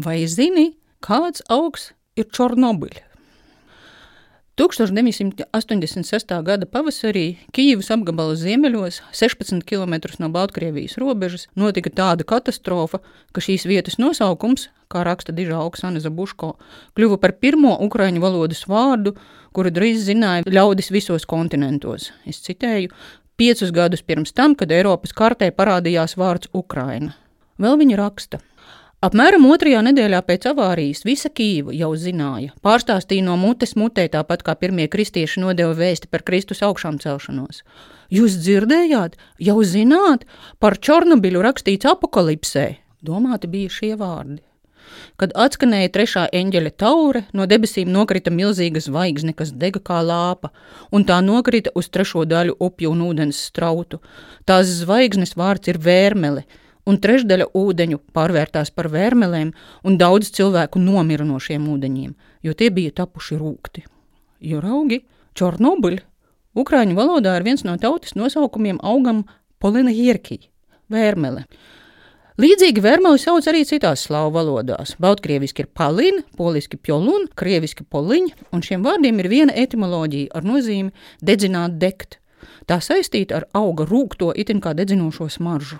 Vai zini, kāds augs ir Čornobiļs? 1986. gada pavasarī Kijivas apgabala ziemeļos, 16 km no Baltkrievijas robežas, notika tāda katastrofa, ka šīs vietas nosaukums, kā raksta dižā Oksana Zabuško, kļuva par pirmo ukraiņu valodas vārdu, kuru drīz zināja ļaudis visos kontinentos. Es citēju, piecus gadus pirms tam, kad Eiropas kartē parādījās vārds Ukraina. Vēl viņa raksta – Apmēram otrajā nedēļā pēc avārijas visa Kīva jau zināja, pārstāstīja no mutes mutē, tāpat kā pirmie kristieši nodeva vēsti par Kristus augšām celšanos. Jūs dzirdējāt, jau zināt, par Čornobiļu rakstīts apakalipsē, domāti bija šie vārdi. Kad atskanēja trešā eņģeļa taure, no debesīm nokrita milzīga zvaigzne, kas dega kā lāpa, un tā nokrita uz trešo daļu upju un ūdens strautu. Tās zvaigznes vārds ir vērmele, un trešdaļa ūdeņu pārvērtās par vērmelēm, un daudz cilvēku nomira no šiem ūdeņiem, jo tie bija tapuši rūkti. Jo raugi, Čornobiļ, Ukrāņu valodā ir viens no tautas nosaukumiem augam Polina Hierkija - vērmele. Līdzīgi vērmeli sauc arī citās slāvu valodās. Baltkrieviski ir palina, poliski pjolun, krieviski poliņ, un šiem vārdiem ir viena etimoloģija ar nozīmi dedzināt degt. Tā saistīta ar auga rūkto itin kā dedzinošo smaržu.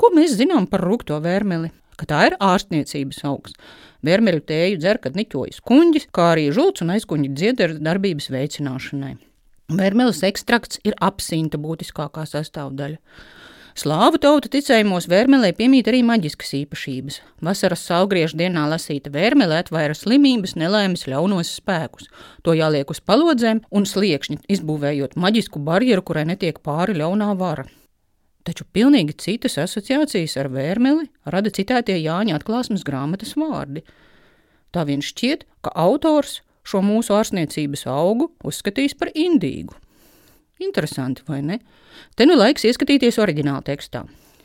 Ko mēs zinām par rūkto vērmeli? Ka tā ir ārstniecības augs. Vērmeļu tēju dzer, kad niķojas kuģis, kā arī žults un aizkuņa dziedara darbības veicināšanai. Vērmeles ekstrakts ir apsinta būtiskākā sastāvdaļa. Slāvu tautu ticējumos vērmelē piemīt arī maģiskas īpašības. Vasaras saugriežu dienā lasīta vērmele atvaira slimības, nelaimes, ļaunos spēkus. To jāliek uz palodzēm un sliekšņi, izbūvējot maģisku barjeru, kurai netiek pāri ļaunā vara. Taču pilnīgi citas asociācijas ar vērmeli rada citētie Jāņa atklāsmes grāmatas vārdi. Tā vien šķiet, ka autors šo mūsu ārstniecības augu uzskatīs par indīgu. Interesanti, vai ne? Te nu laiks ieskatīties oriģināla tekstā.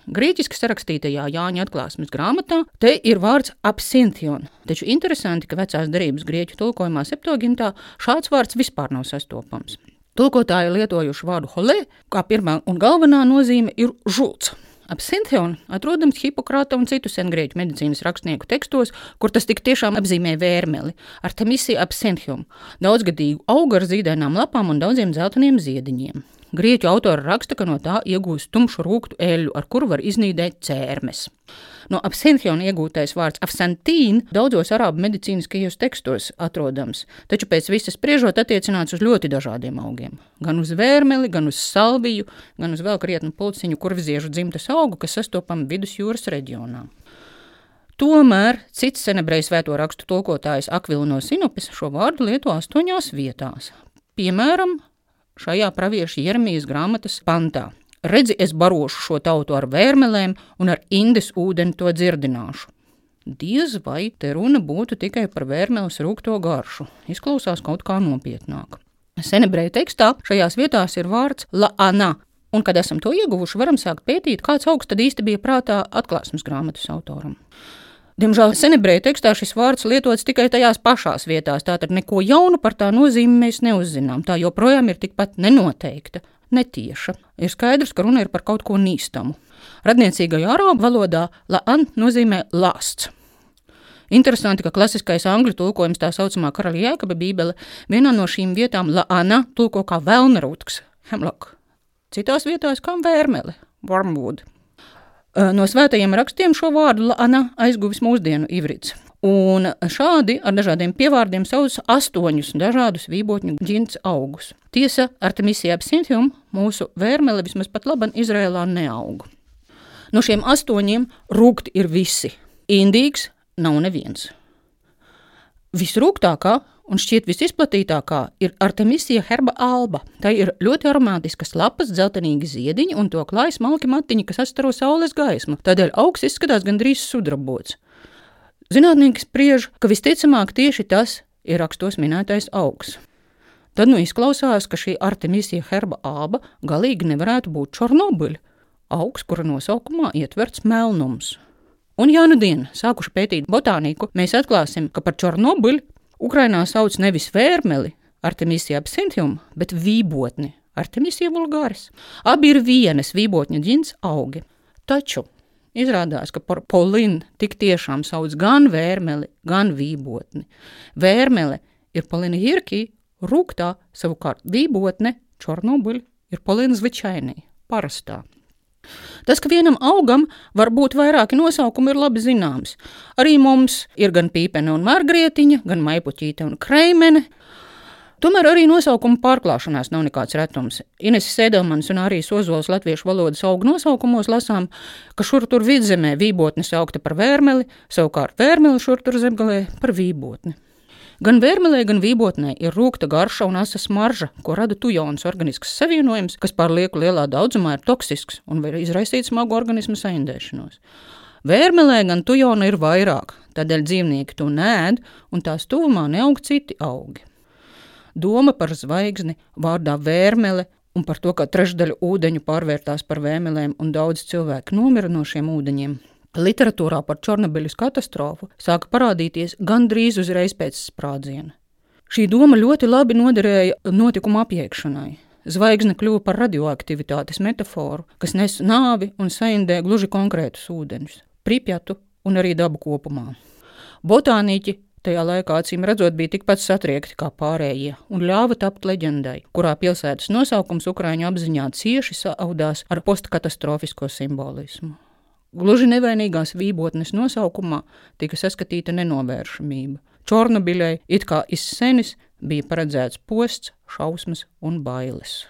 Grieķiski sarakstītajā Jāņa atklāsmes grāmatā te ir vārds absinthion, taču interesanti, ka vecās derības grieķu tulkojumā septogintā šāds vārds vispār nav sastopams. Tulkotāji lietojuši vārdu holē, kā pirmā un galvenā nozīme ir žults. Absintheon atrodams Hipokrāta un citu sengrieķu medicīnas rakstnieku tekstos, kur tas tik tiešām apzīmē vērmeli ar temisiju absinthium, daudzgadīgu augu ar zīdainām lapām un daudziem dzelteniem ziediņiem. Grieķu autori raksta, ka no tā iegūst tumšu rūktu eļļu, ar kuru var iznīdēt cērmes. No absintiona iegūtais vārds absentīna daudzos arābu medicīniskajos tekstos atrodams, taču pēc visas spriežot attiecināts uz ļoti dažādiem augiem. Gan uz vērmeli, gan uz salviju, gan uz vēl krietnu pulciņu kurvziežu dzimtas augu, kas sastopama vidusjūras reģionā. Tomēr cits senebrejas svēto rakstu tulkotājs Akvila no Sinopes šo vārdu lieto astoņās vietās. Piemēram, šajā pravieša Jeremijas grāmatas pantā. Redzi, es barošu šo tautu ar vērmelēm un ar indes ūdeni to dzirdināšu. Diez vai te runa būtu tikai par vērmeles rūkto garšu. Izklausās kaut kā nopietnāk. Senebreju tekstā šajās vietās ir vārds laana, un, kad esam to ieguvuši, varam sākt pētīt, kāds augsts tad īsti bija prātā atklāsmes grāmatas autoram. Diemžēl senebreju tekstā šis vārds lietots tikai tajās pašās vietās, tātad neko jaunu par tā nozīmi mēs neuzzinām. Tā joprojām ir tikpat nenoteikta, netieša. Ir skaidrs, ka runa ir par kaut ko nīstamu. Radniecīgajā arābu valodā la'an nozīmē lāsts. Interesanti, ka klasiskais angļu tulkojums tā saucamā karaļa jēkaba bībele vienā no šīm vietām la'ana tulko kā velnarūtks, hemlock. Citās vietās kā vērmele, wormwood. No svētajiem rakstiem šo vārdu Lana aizguvis mūsdienu ivrits. Un šādi ar dažādiem pievārdiem sauc astoņus dažādus vībotņu ģints augus. Tiesa, Artemisija absinthium mūsu vērmele vismaz pat laban Izrēlā neaug. No šiem astoņiem rūkti ir visi. Indīgs nav neviens. Visrūktākā un šķiet visizplatītākā ir Artemisija herba alba. Tā ir ļoti aromātiskas lapas, dzeltenīgi ziediņi un to klājas smalki matiņi, kas atstaro saules gaismu. Tādēļ augs izskatās gandrīz sudrabots. Zinātnieki spriež, ka visticamāk tieši tas ir rakstos minētais augs. Tad nu izklausās, ka šī Artemisija herba alba galīgi nevarētu būt Čornobiļa, augs, kura nosaukumā ietverts melnums. Un jā, nu dien, sākuši pētīt botāniku, mēs atklāsim, ka par Čornobiļu Ukrainā sauc nevis vērmeli, Artemisija absinthium, bet vībotni, Artemisija vulgāris. Abi ir vienas vībotņa ģins augi. Taču Izrādās, ka par polinu tik tiešām sauc gan vērmeli, gan vībotni. Vērmele ir polina hirkī, rūktā savukārt vībotne Čornobuļa ir polina zvičainī, parastā. Tas, ka vienam augam var būt vairāki nosaukumi, ir labi zināms. Arī mums ir gan pīpene un margrietiņa, gan maipuķīte un kreimene. Tomēr arī nosaukuma pārklāšanās nav nekāds retums. Ines Sēdelmans un arī Ozols latviešu valodas augu nosaukumos lasām, ka šur tur vidzemē vībotne saukta par vērmeli, savukārt vērmeli šur tur zemgalē par vībotni. Gan vērmelē, gan vībotnē ir rūkta garša un asa smarža, ko rada tujons organisks savienojums, kas pār lieku lielā daudzumā ir toksisks un var izraisīt smagu organismu saindēšanos. Vērmelē gan tujona ir vairāk, tādēļ dzīvnieki to nēd, un tās tuvumā neaug citi augi. Doma par zvaigzni vārdā vērmele un par to, ka trešdaļa ūdeņu pārvērtās par vēmelēm un daudz cilvēku nomira no šiem ūdeņiem, Literatūrā par Černobiļas katastrofu sāka parādīties gandrīz uzreiz pēc sprādziena. Šī doma ļoti labi noderēja notikuma apiekšanai. Zvaigzne kļuva par radioaktivitātes metaforu, kas nes nāvi un saindē gluži konkrētus ūdeņus, pripjatu un arī dabu kopumā. Botāniķi tajā laikā acīm redzot bija tikpat satriekti kā pārējie un ļāva tapt leģendai, kurā pilsētas nosaukums Ukraiņu apziņā cieši saudās ar postkatastrofisko simbolismu. Gluži nevainīgās vībotnes nosaukumā tika saskatīta nenovēršamība. Čornobiļai it kā izsenis bija paredzēts posts, šausmas un bailes.